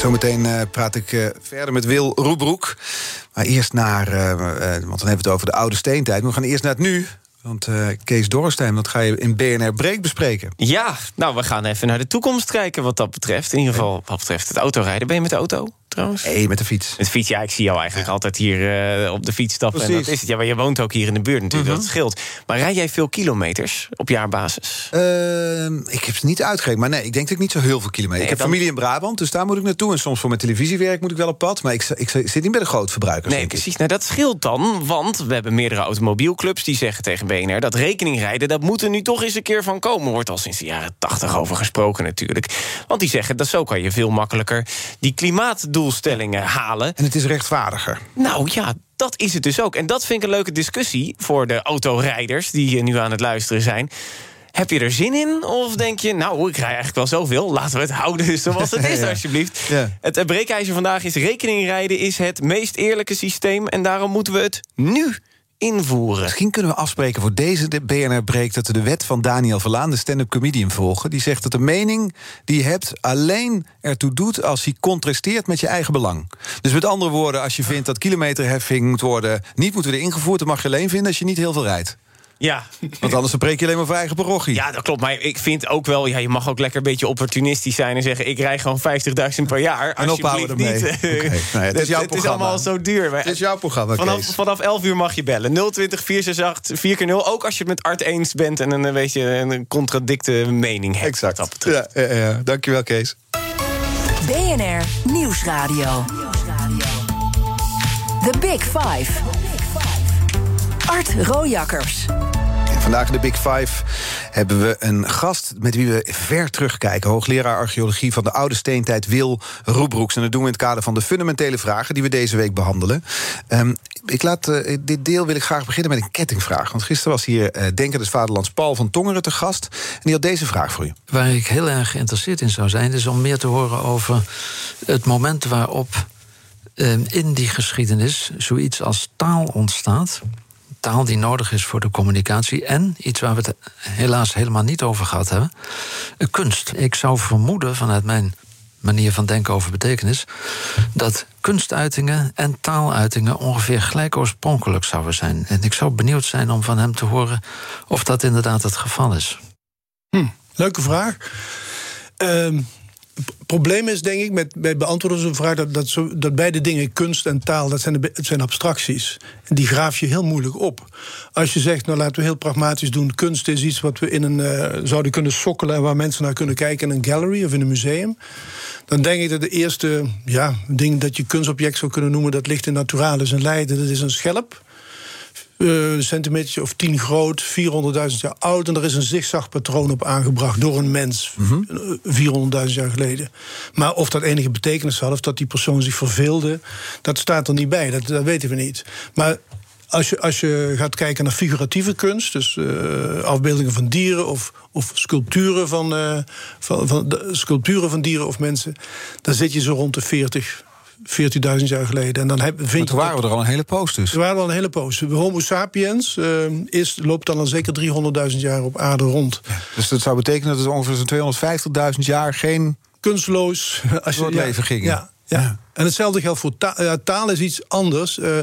Zometeen uh, praat ik uh, verder met Wil Roebroek. Maar eerst naar, uh, want dan hebben we het over de oude steentijd. We gaan eerst naar het nu. Want Kees Dorstein, dat ga je in BNR Break bespreken. Ja, nou, we gaan even naar de toekomst kijken wat dat betreft. In ieder geval wat betreft het autorijden. Ben je met de auto? Trouwens? Nee, met de fiets. Met de fiets, ja, ik zie jou eigenlijk ja. altijd hier uh, op de fiets stappen. En dat is het. Ja, maar je woont ook hier in de buurt natuurlijk, -hmm. dat scheelt. Maar rij jij veel kilometers op jaarbasis? Uh, ik heb ze niet uitgerekend, maar nee, ik denk dat ik niet zo heel veel kilometers. Nee, ik heb dan... familie in Brabant, dus daar moet ik naartoe. En soms voor mijn televisiewerk moet ik wel op pad. Maar ik, ik, ik zit niet bij de grootverbruikers. Nee, precies. Nou, dat scheelt dan, want we hebben meerdere automobielclubs die zeggen tegen BNR dat rekeningrijden, dat moet er nu toch eens een keer van komen. Wordt al sinds de jaren tachtig over gesproken natuurlijk. Want die zeggen dat zo kan je veel makkelijker die klimaatdoelstellingen halen. En het is rechtvaardiger. Nou ja, dat is het dus ook. En dat vind ik een leuke discussie voor de autorijders die nu aan het luisteren zijn. Heb je er zin in? Of denk je, nou, ik rij eigenlijk wel zoveel. Laten we het houden zoals het is, ja. alsjeblieft. Ja. Het breekijzer vandaag is... rekeningrijden is het meest eerlijke systeem... en daarom moeten we het nu invoeren. Misschien kunnen we afspreken voor deze de BNR Breek... dat we de wet van Daniel Verlaan, de stand-up comedian, volgen. Die zegt dat de mening die je hebt alleen ertoe doet... als hij contrasteert met je eigen belang. Dus met andere woorden, als je vindt dat kilometerheffing moet worden... niet moet worden ingevoerd, dan mag je alleen vinden... als je niet heel veel rijdt. Ja. Want anders breek je alleen maar voor eigen parochie. Ja, dat klopt. Maar ik vind ook wel, ja, je mag ook lekker een beetje opportunistisch zijn en zeggen: ik rij gewoon 50.000 per jaar. En ophouden ermee. Niet. Okay. Nou ja, het, is jouw het is allemaal zo duur. Het is jouw programma. Vanaf, vanaf 11 uur mag je bellen. 020 468 4 keer 0 Ook als je het met Art eens bent en een, weet je, een contradicte mening hebt. Exact. Dat ja, ja, ja. Dankjewel, Kees. BNR Nieuwsradio. The Big Five. Art Rojakkers. Vandaag in de Big Five hebben we een gast met wie we ver terugkijken. Hoogleraar archeologie van de oude steentijd Wil Roebroeks. En dat doen we in het kader van de fundamentele vragen die we deze week behandelen. Um, ik laat, uh, dit deel wil ik graag beginnen met een kettingvraag. Want gisteren was hier uh, Denker des Vaderlands Paul van Tongeren te gast. En die had deze vraag voor u. Waar ik heel erg geïnteresseerd in zou zijn... is om meer te horen over het moment waarop uh, in die geschiedenis... zoiets als taal ontstaat taal die nodig is voor de communicatie. En iets waar we het helaas helemaal niet over gehad hebben: kunst. Ik zou vermoeden vanuit mijn manier van denken over betekenis. dat kunstuitingen en taaluitingen ongeveer gelijk oorspronkelijk zouden zijn. En ik zou benieuwd zijn om van hem te horen of dat inderdaad het geval is. Hm, leuke vraag. Het probleem is, denk ik, met, bij beantwoorden zo'n vraag... Dat, dat, beide dingen, kunst en taal, dat zijn, zijn abstracties. En die graaf je heel moeilijk op. Als je zegt, nou laten we heel pragmatisch doen... kunst is iets wat we in een, uh, zouden kunnen sokkelen... en waar mensen naar kunnen kijken in een gallery of in een museum... dan denk ik dat de eerste ja, ding dat je kunstobject zou kunnen noemen... dat ligt in Naturalis in Leiden, dat is een schelp uh, een centimeter of tien groot, 400.000 jaar oud. En er is een zigzagpatroon op aangebracht door een mens, mm -hmm. 400.000 jaar geleden. Maar of dat enige betekenis had, of dat die persoon zich verveelde, dat staat er niet bij. Dat, dat weten we niet. Maar als je, als je gaat kijken naar figuratieve kunst, dus uh, afbeeldingen van dieren of, of sculpturen van, uh, van, van de, sculpturen van dieren of mensen, dan zit je zo rond de 40, 14.000 jaar geleden. En dan heb, vind toen waren we er al een hele poos dus. Er waren al een hele poos. De Homo sapiens uh, is, loopt dan al zeker 300.000 jaar op aarde rond. Dus dat zou betekenen dat er ongeveer 250.000 jaar geen... Kunstloos... Als je, ja, leven ging. Ja, ja, ja. En hetzelfde geldt voor taal. Ja, taal is iets anders. Uh,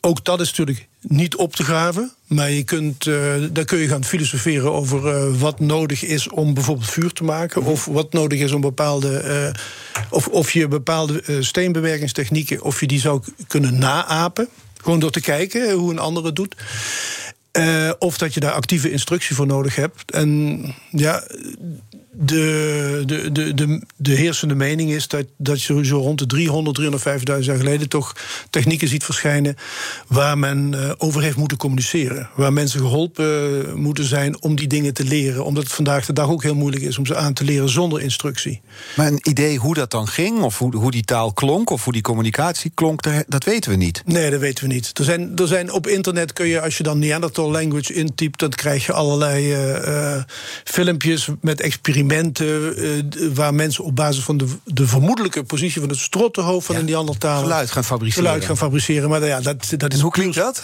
ook dat is natuurlijk niet op te graven. Maar je kunt, uh, daar kun je gaan filosoferen over uh, wat nodig is om bijvoorbeeld vuur te maken. Of wat nodig is om bepaalde. Uh, of, of je bepaalde steenbewerkingstechnieken. of je die zou kunnen naapen. Gewoon door te kijken hoe een ander het doet. Of dat je daar actieve instructie voor nodig hebt. En ja, de, de, de, de, de heersende mening is dat, dat je zo rond de 300, 350.000 jaar geleden toch technieken ziet verschijnen waar men uh, over heeft moeten communiceren. Waar mensen geholpen uh, moeten zijn om die dingen te leren. Omdat het vandaag de dag ook heel moeilijk is om ze aan te leren zonder instructie. Maar een idee hoe dat dan ging, of hoe, hoe die taal klonk, of hoe die communicatie klonk, dat weten we niet. Nee, dat weten we niet. Er zijn, er zijn op internet kun je, als je dan Neanderthal language intypt, dan krijg je allerlei uh, filmpjes met experimenten experimenten uh, waar mensen op basis van de, de vermoedelijke positie van het strottenhoofd van ja. een Neandertaler geluid gaan fabriceren. Geluid gaan fabriceren. Maar ja, dat, dat is en hoe klinkt dat?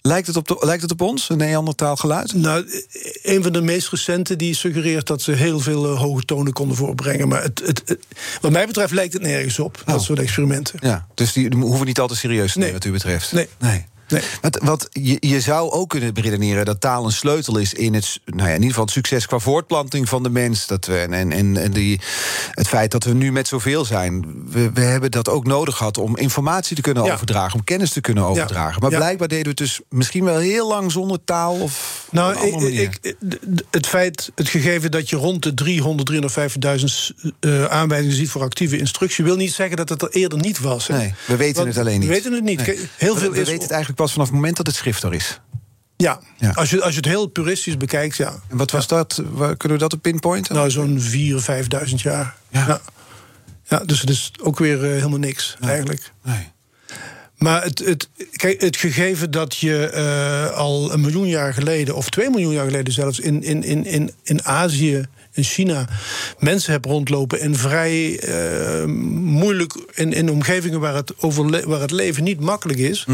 Lijkt het, op de, lijkt het op ons, een Neandertaal geluid? Nou, een van de meest recente die suggereert dat ze heel veel uh, hoge tonen konden voorbrengen. Maar het, het, het, wat mij betreft lijkt het nergens op, oh. dat soort experimenten. Ja, dus die hoeven niet altijd serieus te nemen, nee. wat u betreft. Nee. nee. Nee. Wat, wat je, je, zou ook kunnen beredeneren dat taal een sleutel is in het, nou ja, in ieder geval het succes qua voortplanting van de mens. Dat we, en en, en die, het feit dat we nu met zoveel zijn. We, we hebben dat ook nodig gehad om informatie te kunnen Ja. overdragen, om kennis te kunnen overdragen. Maar Ja. blijkbaar deden we het dus misschien wel heel lang zonder taal of. Nou, ik, het feit, het gegeven dat je rond de 300, 350.000 eh, aanwijzingen ziet voor actieve instructie, wil niet zeggen dat het er eerder niet was. hè. Nee, we weten Want het alleen niet. We weten het niet. Nee. Heel we veel we is. weten het eigenlijk pas vanaf het moment dat het schrift er is. Ja, Ja. Als, je, als je het heel puristisch bekijkt, ja. En wat was dat? Waar, kunnen we dat op pinpointen? Nou, zo'n 4.000, 5.000 jaar. Ja. Ja. Ja, dus het is ook weer eh, helemaal niks, eigenlijk. nee. Maar het, het, kijk, het gegeven dat je eh, al een miljoen jaar geleden, of twee miljoen jaar geleden zelfs, in, in, in, in, in Azië, in China, mensen hebt rondlopen en vrij eh, moeilijk in, in omgevingen waar het, overle- waar het leven niet makkelijk is,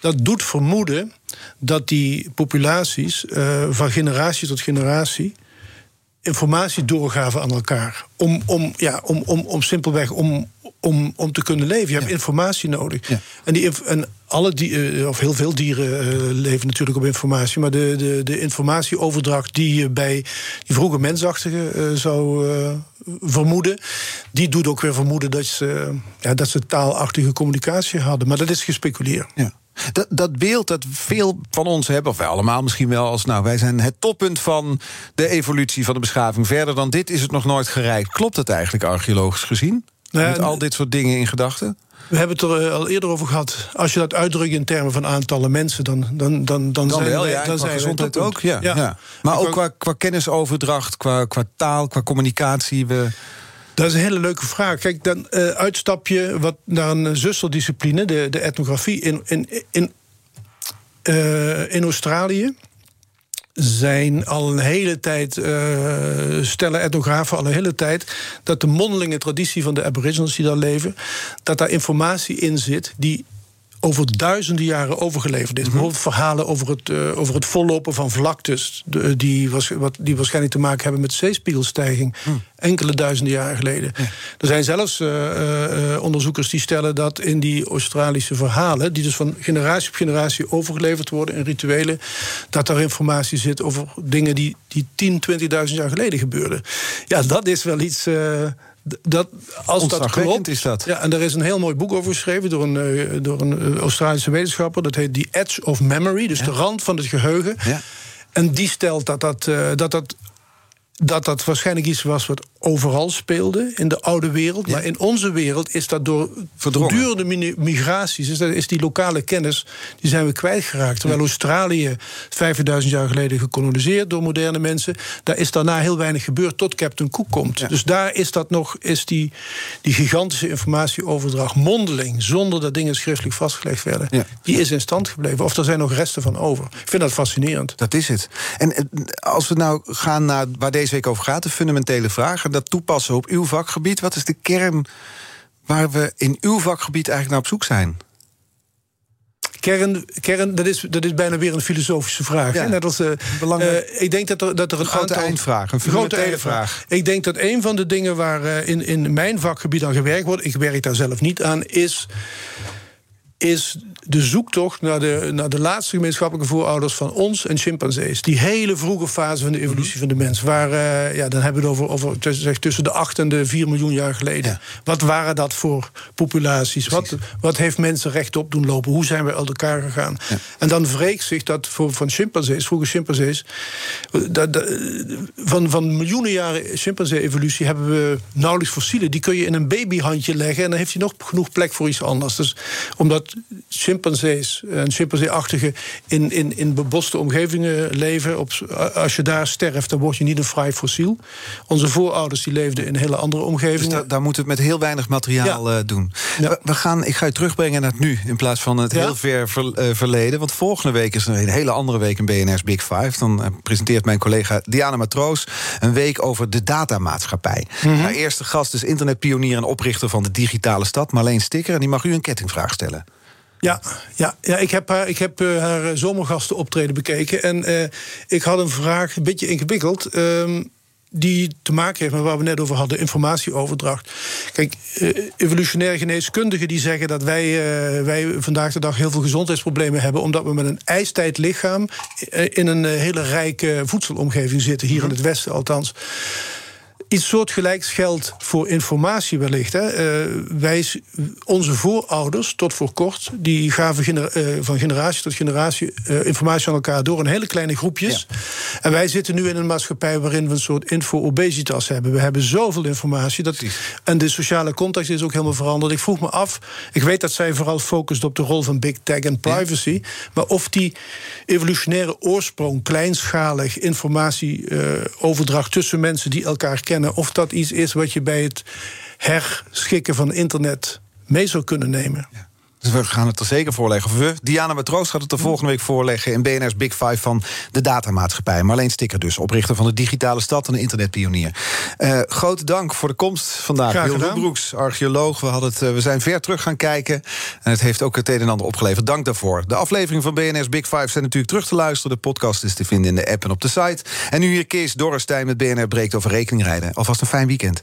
dat doet vermoeden dat die populaties eh, van generatie tot generatie informatie doorgaven aan elkaar. Om, om, ja, om, om, om simpelweg om, om, om te kunnen leven. Je hebt informatie nodig. Ja. En, die, en alle dieren, of heel veel dieren eh, leven natuurlijk op informatie. Maar de, de, de informatieoverdracht die je bij die vroege mensachtigen eh, zou eh, vermoeden, die doet ook weer vermoeden dat ze, ja, dat ze taalachtige communicatie hadden. Maar dat is gespeculeerd. Ja. Dat, dat beeld dat veel van ons hebben, of wij allemaal misschien wel, als nou, wij zijn het toppunt van de evolutie van de beschaving. Verder dan dit is het nog nooit gereikt. Klopt het eigenlijk archeologisch gezien? Nou ja, Met al dit soort dingen in gedachten? We hebben het er eh, al eerder over gehad. Als je dat uitdrukt in termen van aantallen mensen, dan, dan, dan, dan, zijn wel, wij- ja. dan zijn gezondheid ook. Ja, ja. Maar ook qua, qua kennisoverdracht, qua, qua taal, qua communicatie. We, Dat is een hele leuke vraag. Kijk, dan eh, uitstap je wat naar een zusterdiscipline, de, de etnografie in, in, in, eh, in Australië. Zijn al een hele tijd, eh, stellen etnografen al een hele tijd, dat de mondelinge traditie van de Aboriginals die daar leven, dat daar informatie in zit die over duizenden jaren overgeleverd is. Bijvoorbeeld verhalen over het, eh, over het vollopen van vlaktes... De, die, was, wat, die waarschijnlijk te maken hebben met zeespiegelstijging... enkele duizenden jaren geleden. Er zijn zelfs eh, eh, eh, onderzoekers die stellen dat in die Australische verhalen... die dus van generatie op generatie overgeleverd worden in rituelen... dat daar informatie zit over dingen die, die 10, 20.000 jaar geleden gebeurden. Ja, dat is wel iets... dat, als dat klopt, is dat. Ja, en er is een heel mooi boek over geschreven door een, eh, door een eh, Australische wetenschapper. Dat heet The Edge of Memory, dus de rand van het geheugen. Ja. En die stelt dat dat, eh, dat, dat, dat dat waarschijnlijk iets was wat overal speelde in de oude wereld. Maar in onze wereld is dat door voortdurende migraties... Is, dat, is die lokale kennis, die zijn we kwijtgeraakt. Terwijl Australië 5000 jaar geleden gekoloniseerd door moderne mensen... daar is daarna heel weinig gebeurd tot Captain Cook komt. Dus daar is dat nog, is die, die gigantische informatieoverdracht mondeling... zonder dat dingen schriftelijk vastgelegd werden... Die is in stand gebleven. Of er zijn nog resten van over. Ik vind dat fascinerend. Dat is het. En eh, als we nou gaan naar waar deze week over gaat, de fundamentele vragen, dat toepassen op uw vakgebied, wat is de kern waar we in uw vakgebied eigenlijk naar op zoek zijn? Kern, kern dat, is, dat is bijna weer een filosofische vraag. Ja. Net als, Belangrijk. eh, ik denk dat er, dat er een, grote aantal, eindvraag, een grote eindvraag. vraag. Ik denk dat een van de dingen waar eh, in, in mijn vakgebied aan gewerkt wordt... ik werk daar zelf niet aan, is, is de zoektocht naar de, naar de laatste gemeenschappelijke voorouders van ons en chimpansees. Die hele vroege fase van de evolutie Mhm. van de mens. Waar, eh, ja, dan hebben we het over, over tussen, tussen de 8 en de 4 miljoen jaar geleden. Ja. Wat waren dat voor populaties? Wat, wat heeft mensen rechtop doen lopen? Hoe zijn we uit elkaar gegaan? En dan wreekt zich dat voor, van chimpansees, vroege chimpansees. Dat, dat, van, van miljoenen jaren chimpansee-evolutie hebben we nauwelijks fossielen. Die kun je in een babyhandje leggen en dan heeft hij nog genoeg plek voor iets anders. Dus omdat chimpansees en chimpansee-achtigen in, in, in beboste omgevingen leven, op, als je daar sterft, dan word je niet een fraai fossiel. Onze voorouders die leefden in hele andere Dus omgevingen. da- daar moeten we het met heel weinig materiaal Ja. eh, doen. Ja. We, gaan, ik ga je terugbrengen naar het nu in plaats van het Ja. heel ver ver- eh, verleden. Want volgende week is er een hele andere week in BNR's Big Five. Dan eh, presenteert mijn collega Diana Matroos een week over de datamaatschappij. Mhm. Haar eerste gast is internetpionier en oprichter van de digitale stad, Marleen Stikker. En die mag u een kettingvraag stellen. Ja, ja, ja ik heb haar, ik heb, eh, haar zomergasten optreden bekeken. En eh, ik had een vraag, een beetje ingewikkeld. ehm, die te maken heeft met waar we net over hadden, informatieoverdracht. Kijk, eh, evolutionaire geneeskundigen die zeggen dat wij, wij vandaag de dag heel veel gezondheidsproblemen hebben, omdat we met een ijstijd lichaam in een hele rijke voedselomgeving zitten, hier in het Westen althans. Iets soortgelijks geldt voor informatie wellicht. Hè. Eh, wij, onze voorouders, tot voor kort, die gaven gener- eh, van generatie tot generatie eh, informatie aan elkaar door in hele kleine groepjes. En wij zitten nu in een maatschappij waarin we een soort info-obesitas hebben. We hebben zoveel informatie. Dat, en de sociale context is ook helemaal veranderd. Ik vroeg me af, ik weet dat zij vooral focust op de rol van big tech en privacy. Maar of die evolutionaire oorsprong, kleinschalig informatieoverdracht tussen mensen die elkaar kennen, of dat iets is wat je bij het herschikken van internet mee zou kunnen nemen. Dus we gaan het er zeker voorleggen. We, Diana Matroos gaat het er volgende week voorleggen... in BNR's Big Five van de datamaatschappij. Marleen Stikker dus, oprichter van de digitale stad... en een internetpionier. Eh grote dank voor de komst vandaag. Graag Wil gedaan. Broeks, archeoloog. We, hadden het, eh, we zijn ver terug gaan kijken. En het heeft ook het een en ander opgeleverd. Dank daarvoor. De afleveringen van BNR's Big Five zijn natuurlijk terug te luisteren. De podcast is te vinden in de app en op de site. En nu hier Kees Dorrestein met BNR breekt over rekeningrijden. Alvast een fijn weekend.